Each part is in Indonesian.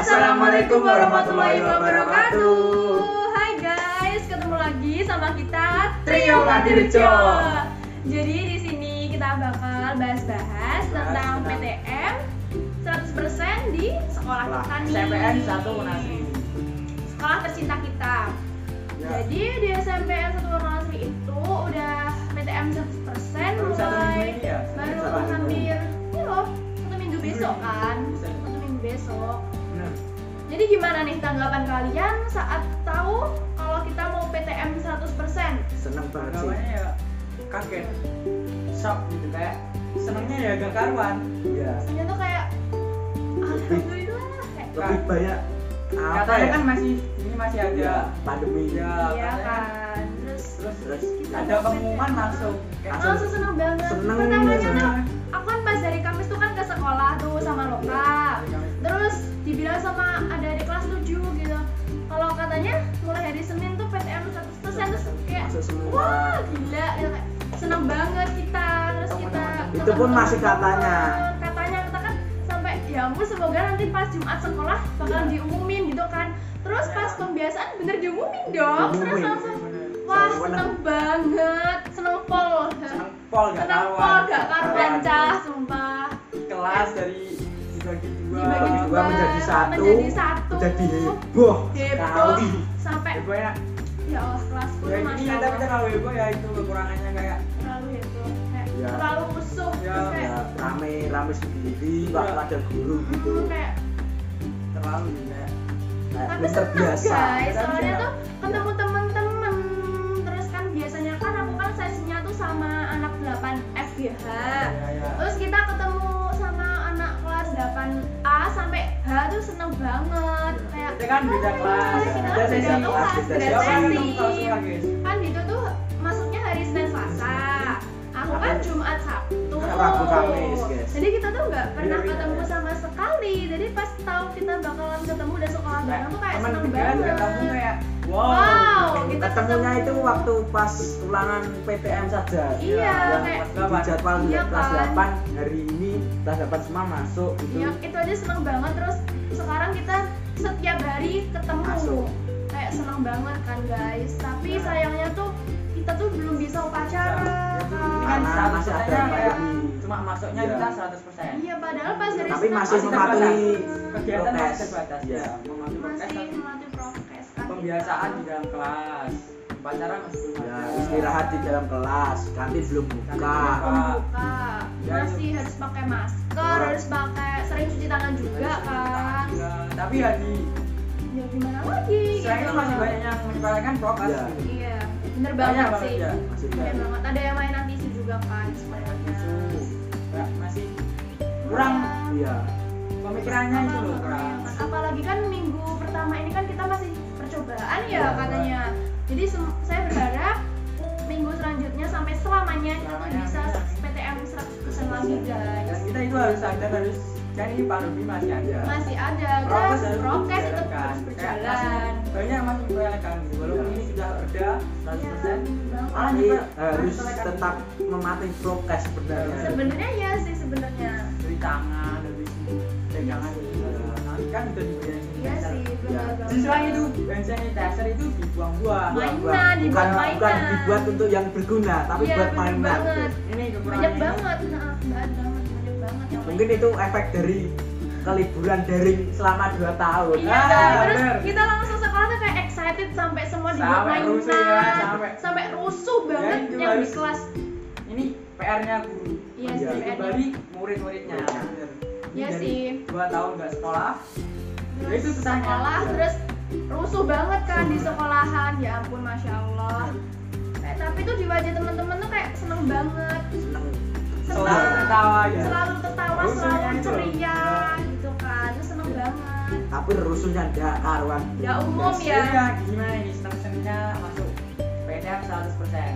Assalamualaikum warahmatullahi wabarakatuh. Hai guys, ketemu lagi sama kita Trio Kadirjo. Jadi di sini kita bakal bahas-bahas tentang PTM 100% di sekolah kita nih. SPN 1 Nasri. Sekolah tercinta kita. Ya. Jadi di SMPN 1 Warnasri gimana nih tanggapan kalian saat tahu kalau kita mau PTM 100%? seneng banget sih ya kaget. Shock gitu kayak senengnya ya gak karuan. ya Rasanya tuh kayak alhamdulillah kayak lebih banyak apa Katanya ya kan masih ini masih ada ya, pandemi ya iya katanya kan. Terus terus terus ada pengumuman kayak Langsung. langsung seneng banget. Seneng, Pertamanya seneng. tuh aku kan pas dari Kamis tuh kan ke sekolah tuh sama Loka. Dibilang sama ada di kelas 7 gitu. Kalau katanya mulai hari Senin tuh PTM 100% terus kayak wah gila gitu kayak seneng banget kita terus kita Itu pun masih katanya. katanya kita kan sampai ya ampun semoga nanti pas Jumat sekolah bakalan Iya. diumumin gitu kan. Terus pas pembiasaan bener diumumin dong. Terus langsung wah Seneng banget. seneng pol. Seneng pol gak seneng karuan. pol gak karuan Karuan. cah sumpah. Kelas dari dibagi dua. Dibagi dua dua, menjadi satu menjadi satu. jadi heboh heboh sampai Pokoknya ya Allah kelasku ya tuh ini tapi Allah terlalu heboh ya itu kekurangannya kayak terlalu heboh kayak Ya. terlalu musuh Ya, terus kayak ya rame rame sendiri Ya. ada guru gitu hmm, kayak terlalu ya. kayak tapi seneng terbiasa guys soalnya tuh Kita kan beda kelas. "Oh, kita kan Beda sesi, kelas beda sesi. kan itu tuh masuknya hari Senin Selasa. Aku kan Jumat Sabtu. Rabu, Kamis, guys. jadi kita tuh nggak pernah Beda-beda, ketemu ya. sama sekali. Jadi pas tahu kita bakalan ketemu dan sekolah bareng tuh kayak seneng banget. ketemu kayak wow, Wow, kita ketemunya itu waktu pas ulangan PTM saja. Iya, yang kayak- di jadwal Iya kelas kan. 8 hari ini kelas 8 semua masuk gitu. Ya itu aja seneng banget. Terus sekarang kita setiap hari ketemu. Masuk. kayak seneng banget kan guys. Tapi sayangnya tuh kita tuh belum bisa upacara kan. Persennya kayak pandemi. cuma masuknya Iya. kita 100% iya padahal pas dari tapi masih Masih mematuhi kegiatan masih terbatas. Ya mematuhi masih melatih prokes kan. Pembiasaan di dalam kelas upacara masih belum ya ada. istirahat di dalam kelas. Kantin belum buka. Kantin belum buka. Ya, masih harus pakai masker harus pakai sering cuci tangan juga kan? Ya, tapi ya di ya gimana lagi? selain itu gitu. masih banyak yang menyepelekan prokes Iya. gitu. iya bener Banyak banget sih. ya. masih bener banyak. banget. Ada yang mainan tisu juga kan sebenarnya. Tisu. Ya, masih kurang. Iya. Pemikirannya itu loh kurang apalagi kan minggu pertama ini kan kita masih percobaan ya Iya, katanya jadi saya berharap minggu selanjutnya sampai selamanya kita tuh bisa iya. PTM 100% lagi dan guys. Kita itu harus sadar harus kan ini pandemi masih ada. Masih ada kan prokes harus prokes tetap harus berjalan. masih banyak masih gitu walaupun Iya. ini sudah reda 100% Iya, malah juga harus tetap mematuhi prokes sebenarnya. Sebenarnya ya sih sebenarnya. Dari tangan kan udah dibayar iya sih Ya. selain itu hand sanitizer itu dibuang-buang Mainan, bukan, dibuat bukan mainan. dibuat untuk yang berguna tapi Iya, buat mainan banget. ini banyak banget nah, banget banget banyak banget yang mungkin itu efek dari keliburan daring selama 2 tahun Iya, Ah, terus bener. kita langsung sekolah tuh kayak excited sampai semua dibuat Sampai mainan, rusuh ya, sampai- sampai rusuh banget itu yang di kelas. ini PR-nya guru Iya Jadi PR-nya. kembali murid-muridnya Iya. Iya dari sih. dua tahun nggak sekolah. Ya Terus itu susahnya. sekolah, Iya. terus rusuh banget kan di sekolahan, ya ampun masya Allah. Eh, tapi tuh di wajah temen-temen tuh kayak seneng banget, seneng. Selalu tertawa ya. Selalu tertawa, selalu itu. ceria, gitu kan, terus seneng banget. tapi rusuhnya ndak karuan. Ya umum Iya, ya. gimana ini? Seneng-senengnya masuk PTM 100%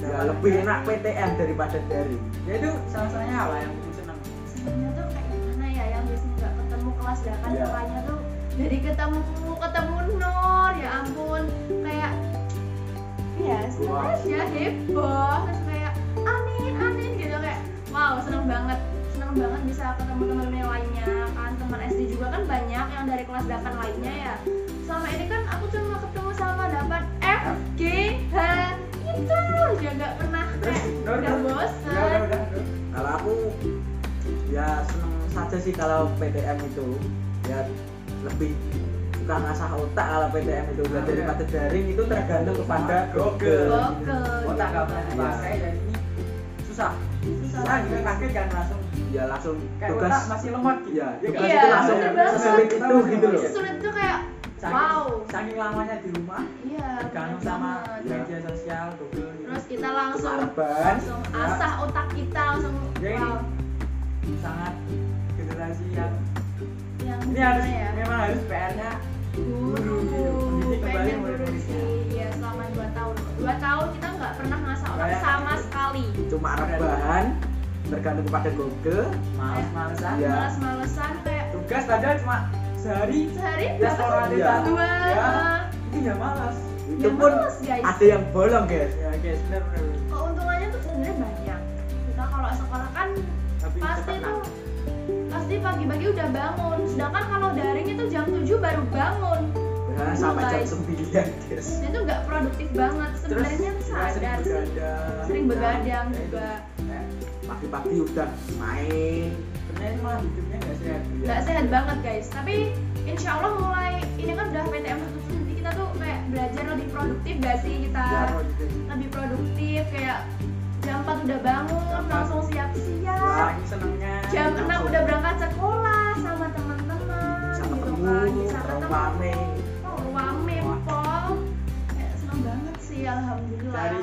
ya, lebih enak PTM daripada daring. Ya itu salah-salahnya heboh terus kayak amin amin gitu. Kayak wow seneng banget. Seneng banget bisa ketemu teman-teman yang lainnya kan. Teman SD juga kan banyak yang dari kelas 8 lainnya ya. Selama ini kan aku cuma ketemu sama dapat F G H itu aja nggak pernah kayak udah bosan kalau aku ya seneng saja sih kalau PTM itu. Ya lebih suka ngasah otak kalau PTM itu Ah, daripada iya. daring itu tergantung kepada Google. Google Otak Iya. dipakai dan ini susah. Susah. Susah dipakai kan langsung ya langsung kayak tugas otak masih lemot gitu. ya Iya tugas kan? Iya, itu langsung sesulit itu gitu loh sulit tuh kayak Saking, wow saking lamanya di rumah, iya bener sama media sosial, Google. gitu. terus kita langsung langsung Ya. asah otak kita langsung Ya, ini. wow sangat generasi yang yang ini harus ya memang harus PR-nya guru pengen guru sih ya selama 2 tahun 2 tahun kita nggak pernah ngasah otak Kayak- sama sekali cuma rebahan tergantung kepada Google males-malesan. Iya. males-malesan kayak Tugas padahal cuma sehari sehari tes berapa moral sih? Iya. dua Ya. itu ya malas. itu Ya pun males, guys. ada yang bolong guys Ya guys, benar benar. keuntungannya tuh sebenarnya banyak kita kalau sekolah kan Tapi pasti tuh. Pasti pagi-pagi udah bangun. Sedangkan kalau daring itu jam 7 baru bangun. Ya, sampai jam Guys. 9 guys itu nggak produktif banget. Sebenarnya sadar sering sih. begadang. sering begadang Ya, juga. Ya, pagi-pagi udah main. Sebenarnya malah hidupnya nggak sehat. nggak sehat banget guys. Tapi insya Allah mulai ini kan udah PTM satu nanti kita tuh kayak belajar lebih produktif gak sih? Kita Ya, gitu. lebih produktif kayak jam 4 udah bangun langsung siap-siap. Jam 6 langsung. udah berangkat sekolah sama teman-teman bisa gitu kan rame. Ketemu oh rame pol. Kayak seneng banget sih alhamdulillah. Dari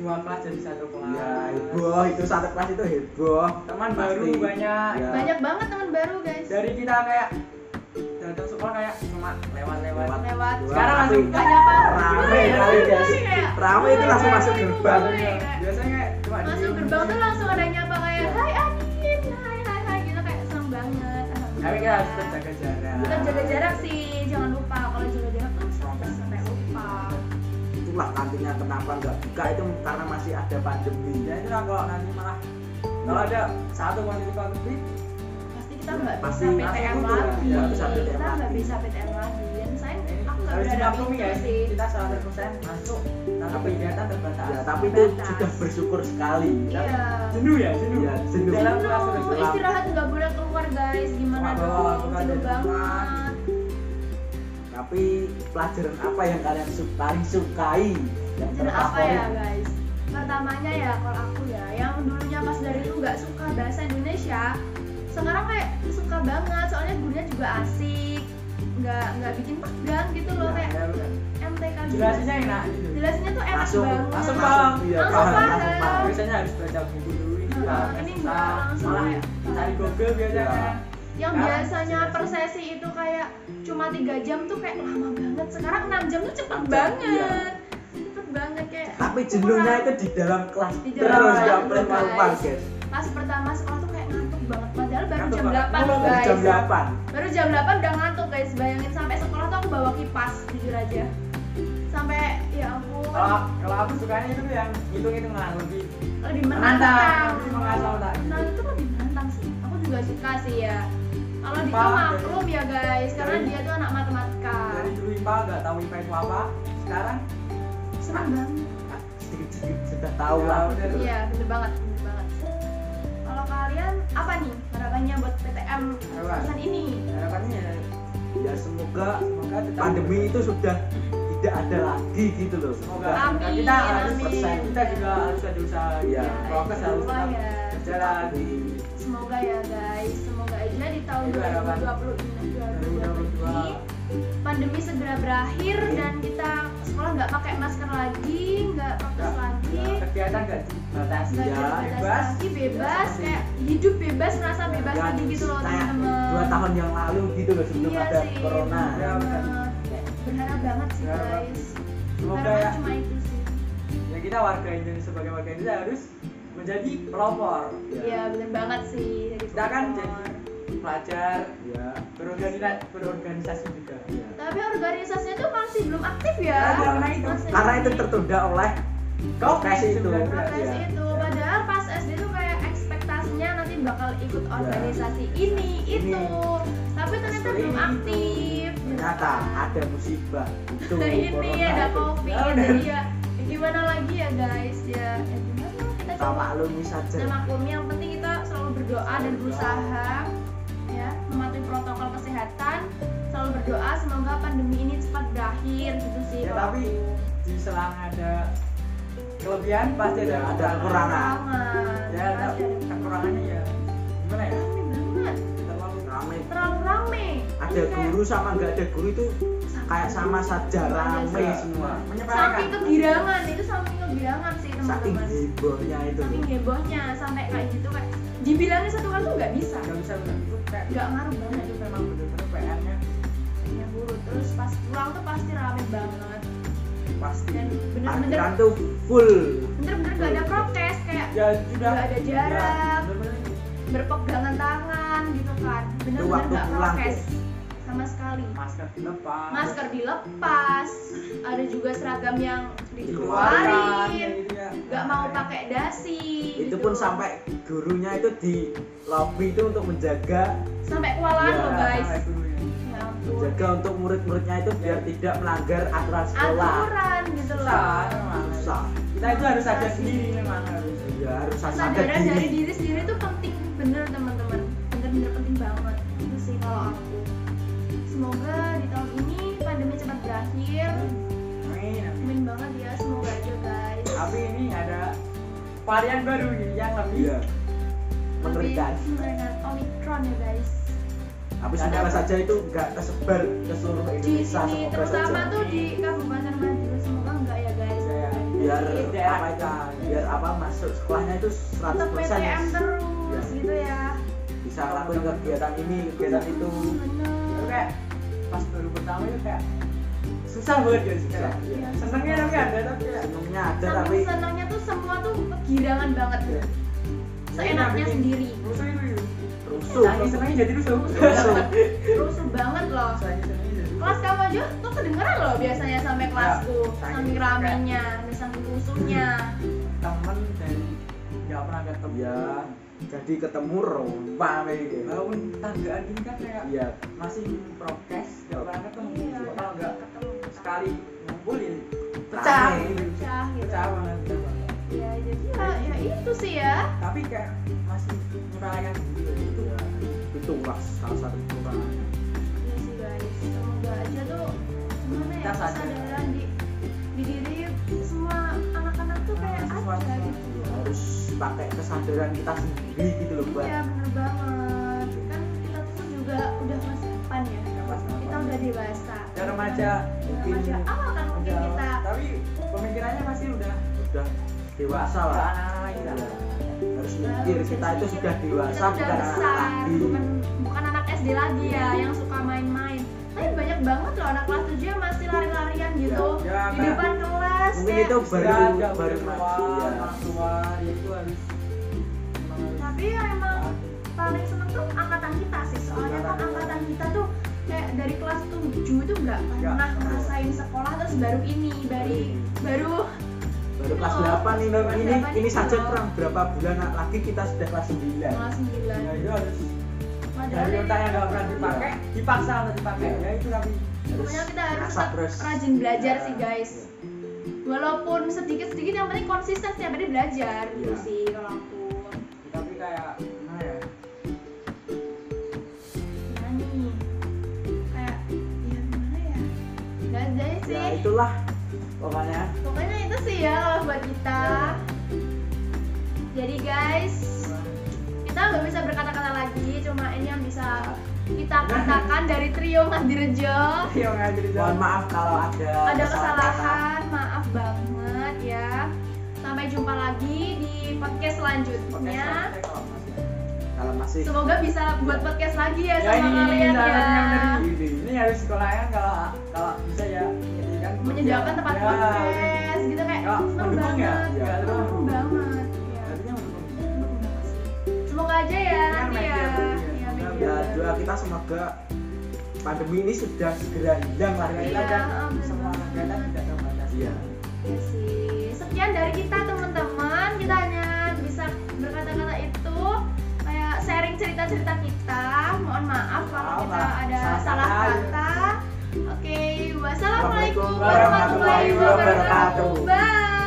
dua kelas jadi satu kelas. ya heboh. Itu satu kelas itu heboh. Teman Pasti. baru banyak. Ya. banyak banget teman baru guys. Dari kita kayak datang sekolah kayak cuma lewat-lewat. lewat. Sekarang langsung gak nyapa rame kali guys rame itu langsung masuk gerbang. Kayak, Biasanya cuma masuk gerbang tuh langsung ada nyapa kayak Ya. hai Amin hai hai hai gitu kayak seneng banget. Tapi kita harus tetap jaga jarak. tetap jaga jarak sih jangan lupa kalau jaga jarak kan sampai sampai lupa. Itulah kantinnya kenapa nggak buka itu karena masih ada pandemi Ya itu lah kalau nanti malah kalau ada satu kondisi konflik pasti kita nggak bisa PTM lagi. Kita nggak bisa PTM lagi dan saya ini aku nggak harus berharap dimaklumi itu ya sih kita 100% masuk tapi kegiatan terbatas ya tapi itu sudah bersyukur sekali. Iya. jenuh ya jenuh. Iya, jenuh. dalam kelas terus istirahat nggak boleh keluar guys. Gimana dong jenuh rumah. banget. tapi pelajaran apa yang kalian su paling sukai yang apa ya guys? Pertamanya ya kalau aku ya yang dulunya pas dari dulu nggak suka bahasa Indonesia sekarang kayak suka banget soalnya gurunya juga asik nggak nggak bikin tegang gitu loh Iya, kayak ya benar MTK gitu. jelasinnya enak. Gitu jelasinnya tuh enak langsung banget. langsung paham. iya, Langsung paham, biasanya harus baca buku dulu ini Heeh, juga ini susah. nggak langsung malah kayak cari Google biasanya. Iya. yang biasanya per sesi itu kayak cuma tiga jam tuh kayak lama banget. Sekarang 6 jam tuh cepet banget. Iya. cepet banget kayak tapi jenuhnya itu di dalam kelas Di terus dalam nggak guys. keluar guys pas pertama sekolah tuh kayak ngantuk banget padahal baru jam banget. 8 Mulai guys. jam 8 baru jam 8 udah ngantuk guys. Bayangin sampai sekolah tuh aku bawa kipas jujur aja. Sampai ya ampun. Kalau kalau aku sukanya itu yang hitung hitungan lebih lebih menantang, lebih mengasah otak. nah itu lebih menantang sih. Aku juga suka sih ya. Kalau Paham, maklum ya guys. Karena Dari- dia tuh anak matematika. dari dulu IPA nggak tahu IPA itu apa. Sekarang senang banget. Sedikit-sedikit sudah tahu Ya, lah. iya bener banget kalau kalian apa nih harapannya buat PTM pesan ini harapannya ya ya semoga semoga tetap pandemi itu sudah tidak ada lagi gitu loh semoga Amin, kita harus persen kita juga harus ada usaha Iya. prokes harus tetap ya. berjalan di semoga ya guys semoga aja di tahun Itu harapan. 2020 ini 2020 2022. ini pandemi segera berakhir dan kita sekolah nggak pakai masker lagi nggak prokes lagi. kegiatan nggak dibatasi Ya, bebas. lagi bebas Ya, kayak hidup bebas merasa bebas dan lagi gitu loh teman-teman. dua tahun yang lalu gitu loh sebelum iya ada sih corona. Ya, benar. Kayak berharap banget sih Berharap. guys. Semoga ya. cuma itu sih. Ya kita warga Indonesia sebagai warga Indonesia harus menjadi pelopor. Iya bener banget sih kita kan jadi pelajar ya berorganisasi berorganisasi juga ya. tapi organisasinya tuh masih belum aktif ya Ya, karena itu. Masih karena itu tertunda oleh Covid Tes itu. 19. Tes Iya. itu padahal pas SD tuh kayak ekspektasinya nanti bakal ikut Ya. organisasi ini Ini. itu tapi ternyata belum itu. aktif gitu ternyata ada musibah itu Nah, ini corona ada itu. covid Ya udah. jadi ya, ya gimana lagi ya guys ya, ya gimana kita coba maklumi saja Nah, maklumi yang penting kita selalu berdoa dan berusaha berdoa semoga pandemi ini cepat berakhir gitu sih ya tapi di selang ada kelebihan pasti ada ada kekurangan. Ya ada kekurangannya ya. gimana ya? Terlalu rame. Terlalu rame. Ada kayak guru sama nggak ada guru itu kayak sama saja rame semua. Saking kegirangan itu saking kegirangan sih saking teman-teman hebohnya itu. Saking hebohnya sampai kayak gitu kayak dibilangin satu kali tuh nggak bisa. Nggak bisa benar itu kayak nggak ngaruh banget. Itu memang benar-benar PR-nya ya buru terus pas pulang tuh pasti rame banget. Pasti. Dan bener-bener tuh full. Bener-bener gak ada prokes kayak ya sudah. Nggak ada jarak. Ya, berpegangan tangan gitu kan. Bener-bener gak prokes sama sekali. Masker dilepas. Masker dilepas. Ada juga seragam yang dikeluarin. nggak mau pakai dasi itu gitu. pun sampai gurunya itu di lobby itu untuk menjaga. Sampai kewalahan Ya, loh guys menjaga untuk murid-muridnya itu biar tidak melanggar aturan sekolah. Aturan gitu loh. Susah kita itu harus sadar sendiri memang harus. Ya harus sadar kesadaran dari diri diri sendiri tuh penting bener teman-teman. Bener-bener penting banget. Itu sih kalau aku. Semoga di tahun ini pandemi cepat berakhir. Amin amin. banget ya semoga aja guys. Tapi ini ada varian baru nih yang lebih iya mengerikan. mengerikan. Omicron ya guys tapi semoga saja itu nggak tersebar ke seluruh di Indonesia sini semoga terutama saja. tuh di Kabupaten Madiun semoga enggak ya guys. Ya, biar Jadi, apa itu. biar apa masuk sekolahnya itu 100% tetap PTM terus Ya. gitu ya. Bisa lakuin kegiatan ini kegiatan itu. Itu bener. Kayak pas baru pertama itu kayak susah banget ya sih kayak Iya. senengnya tapi ada tapi kayak senengnya ada tapi senangnya tuh semua tuh kegirangan banget. Ya. seenaknya bikin sendiri rusuh. Saking senengnya jadi rusuh. Rusuh. Rusuh banget loh. Kelas kamu aja tuh kedengeran loh biasanya sampai kelasku saking- saking ramenya dan saking rusuhnya temen dan nggak pernah ketemu. Ya jadi ketemu rame gitu. Walaupun tanggaan gini kan kayak iya. masih prokes nggak pernah ketemu. Iya, kalau nggak ketemu. sekali ngumpul ya pecah. Gitu. pecah gitu. Pecah banget pecah banget. ya jadi ya, ya itu sih ya. Tapi kayak masih menyepelekan gitu itu lah salah satu kekurangannya Iya sih guys, semoga aja tuh gimana ya kesadaran di di diri semua anak-anak tuh kayak Semua- ada gitu. harus pakai kesadaran kita sendiri gitu loh buat Iya bener banget. Kan kita tuh juga udah masa depan ya. Kita udah dewasa. Ya, remaja mungkin remaja awal kan mungkin kita tapi pemikirannya pasti udah udah dewasa lah anak-anak kita Iya. harus mikir kita itu sudah dewasa kita bukan anak besar, lagi bukan bukan anak SD lagi ya yang suka main-main. Tapi banyak banget loh anak kelas 7 yang masih lari-larian gitu Ya, di kayak- depan kelas. mungkin kayak- itu baru nggak baru masuk keluar ya orang tua ya itu harus emang harus- tapi yang emang paling seneng tuh angkatan kita sih soalnya kan angkatan kita tuh kayak dari kelas 7 itu nggak Nggak. pernah ngerasain sekolah terus baru ini dari baru baru kelas Oh, 8 ini kelas ini 8 ini saja kurang berapa bulan lagi kita sudah kelas 9 kelas 9 ya itu harus dari otak yang nggak pernah dipakai dipaksa untuk dipakai. Ya itu tapi pokoknya kita harus tetap terus. rajin belajar Ya. sih guys. Walaupun sedikit-sedikit yang penting konsisten. Setiap hari belajar gitu Iya. sih kalau aku. Tapi kayak gimana ya? Nih? Kayak ya gimana ya? Nggak sih. Ya itulah pokoknya. Pokoknya itu sih ya kalau buat kita. Jadi guys kita nggak bisa berkata-kata lagi cuma ini yang bisa kita katakan dari trio Mandirejo yang ngajar di mohon maaf kalau ada ada kesalahan maaf banget ya. Sampai jumpa lagi di podcast selanjutnya. Kalau masih semoga bisa buat podcast lagi ya, ya sama ini kalian ini ya. ini. Ini harus sekolahnya kalau kalau bisa ya menyediakan tempat ya, podcast gitu kayak Ya, seneng ya? banget Ya, mendukung banget ya. Artinya mendukung. semoga aja ya nanti ya ya, ya. ya doa kita semoga pandemi ini sudah segera hilang lah Kita Iya, dan semua banget. kegiatan tidak terbatas iya Ya sih. Sekian dari kita teman-teman. Kita hanya bisa berkata-kata itu kayak cerita-cerita kita. Mohon maaf kalau kita ada Salah salah kata. Oke, wassalamualaikum Warahmatullahi wabarakatuh. Bye.